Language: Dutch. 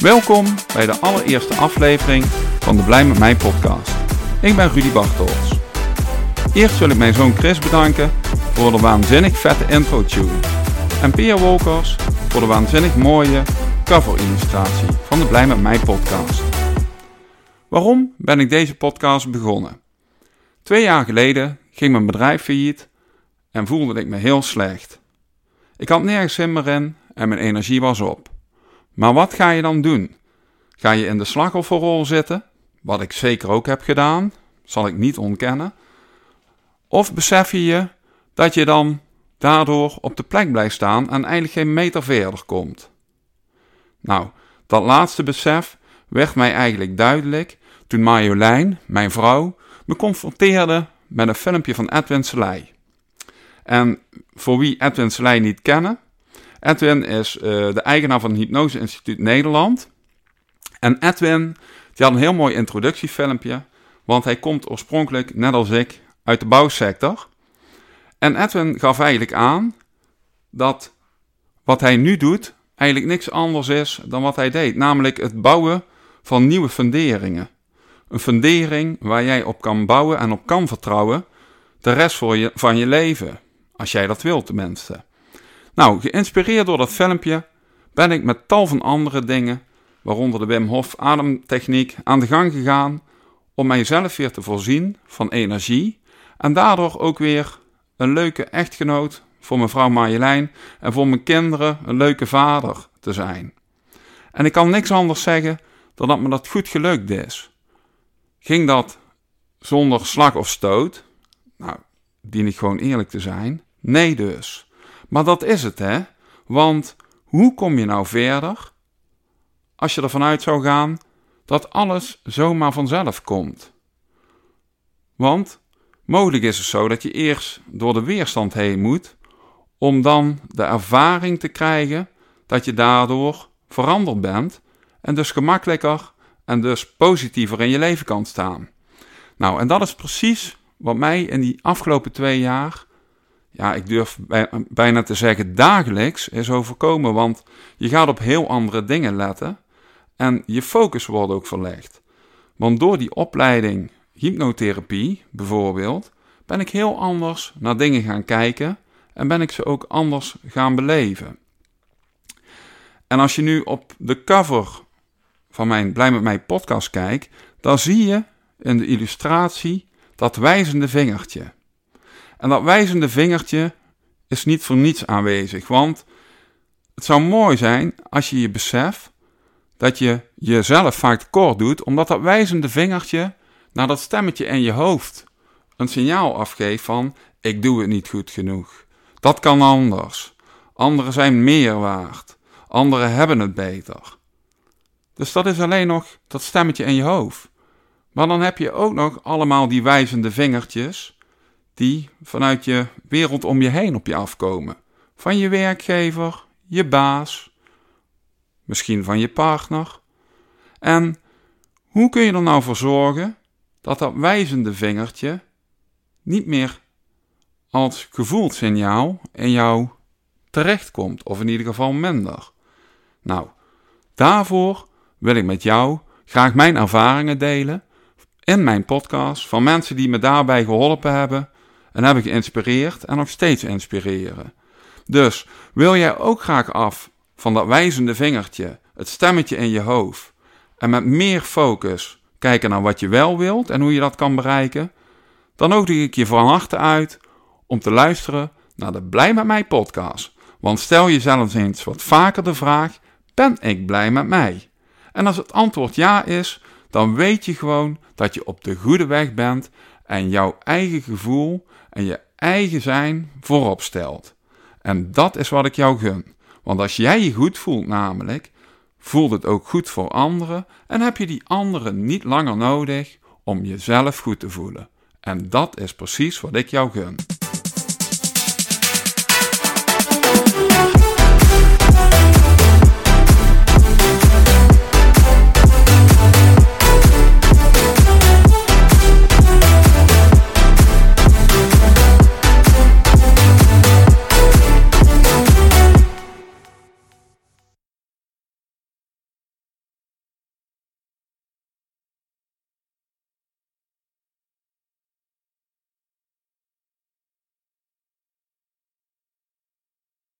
Welkom bij de allereerste aflevering van de Blij met mij podcast. Ik ben Rudy Bartels. Eerst wil ik mijn zoon Chris bedanken voor de waanzinnig vette intro tune. En Peer Wolkers voor de waanzinnig mooie cover illustratie van de Blij met mij podcast. Waarom ben ik deze podcast begonnen? Twee jaar geleden ging mijn bedrijf failliet en voelde ik me heel slecht. Ik had nergens zin meer in en mijn energie was op. Maar wat ga je dan doen? Ga je in de slachtofferrol zitten, wat ik zeker ook heb gedaan, zal ik niet ontkennen? Of besef je je dat je dan daardoor op de plek blijft staan en eigenlijk geen meter verder komt? Nou, dat laatste besef werd mij eigenlijk duidelijk toen Marjolein, mijn vrouw, me confronteerde met een filmpje van Edwin Selei. En voor wie Edwin Selei niet kennen, Edwin is uh, de eigenaar van het Hypnose Instituut Nederland. En Edwin die had een heel mooi introductiefilmpje, want hij komt oorspronkelijk, net als ik, uit de bouwsector. En Edwin gaf eigenlijk aan dat wat hij nu doet eigenlijk niks anders is dan wat hij deed, namelijk het bouwen van nieuwe funderingen. Een fundering waar jij op kan bouwen en op kan vertrouwen de rest voor je, van je leven, als jij dat wilt tenminste. Nou, geïnspireerd door dat filmpje ben ik met tal van andere dingen, waaronder de Wim Hof ademtechniek, aan de gang gegaan om mijzelf weer te voorzien van energie en daardoor ook weer een leuke echtgenoot voor mijn vrouw Marjolein en voor mijn kinderen een leuke vader te zijn. En ik kan niks anders zeggen dan dat me dat goed gelukt is. Ging dat zonder slag of stoot? Nou, dien ik gewoon eerlijk te zijn. Nee dus. Maar dat is het, hè? Want hoe kom je nou verder als je ervan uit zou gaan dat alles zomaar vanzelf komt? Want mogelijk is het zo dat je eerst door de weerstand heen moet om dan de ervaring te krijgen dat je daardoor veranderd bent en dus gemakkelijker en dus positiever in je leven kan staan. Nou, en dat is precies wat mij in die afgelopen twee jaar ja, ik durf bijna te zeggen dagelijks is overkomen. Want je gaat op heel andere dingen letten en je focus wordt ook verlegd. Want door die opleiding hypnotherapie bijvoorbeeld, ben ik heel anders naar dingen gaan kijken en ben ik ze ook anders gaan beleven. En als je nu op de cover van mijn Blij met mij podcast kijkt, dan zie je in de illustratie dat wijzende vingertje. En dat wijzende vingertje is niet voor niets aanwezig, want het zou mooi zijn als je je beseft dat je jezelf vaak tekort doet, omdat dat wijzende vingertje naar dat stemmetje in je hoofd een signaal afgeeft van ik doe het niet goed genoeg. Dat kan anders. Anderen zijn meer waard. Anderen hebben het beter. Dus dat is alleen nog dat stemmetje in je hoofd. Maar dan heb je ook nog allemaal die wijzende vingertjes die vanuit je wereld om je heen op je afkomen. Van je werkgever, je baas, misschien van je partner. En hoe kun je er nou voor zorgen dat dat wijzende vingertje niet meer als gevoelssignaal in jou terechtkomt, of in ieder geval minder? Nou, daarvoor wil ik met jou graag mijn ervaringen delen in mijn podcast van mensen die me daarbij geholpen hebben en hebben geïnspireerd en nog steeds inspireren. Dus wil jij ook graag af van dat wijzende vingertje, het stemmetje in je hoofd, en met meer focus kijken naar wat je wel wilt en hoe je dat kan bereiken, dan nodig ik je van harte uit om te luisteren naar de Blij met mij podcast. Want stel jezelf eens wat vaker de vraag: ben ik blij met mij? En als het antwoord ja is, dan weet je gewoon dat je op de goede weg bent en jouw eigen gevoel en je eigen zijn voorop stelt. En dat is wat ik jou gun. Want als jij je goed voelt, namelijk, voelt het ook goed voor anderen en heb je die anderen niet langer nodig om jezelf goed te voelen. En dat is precies wat ik jou gun.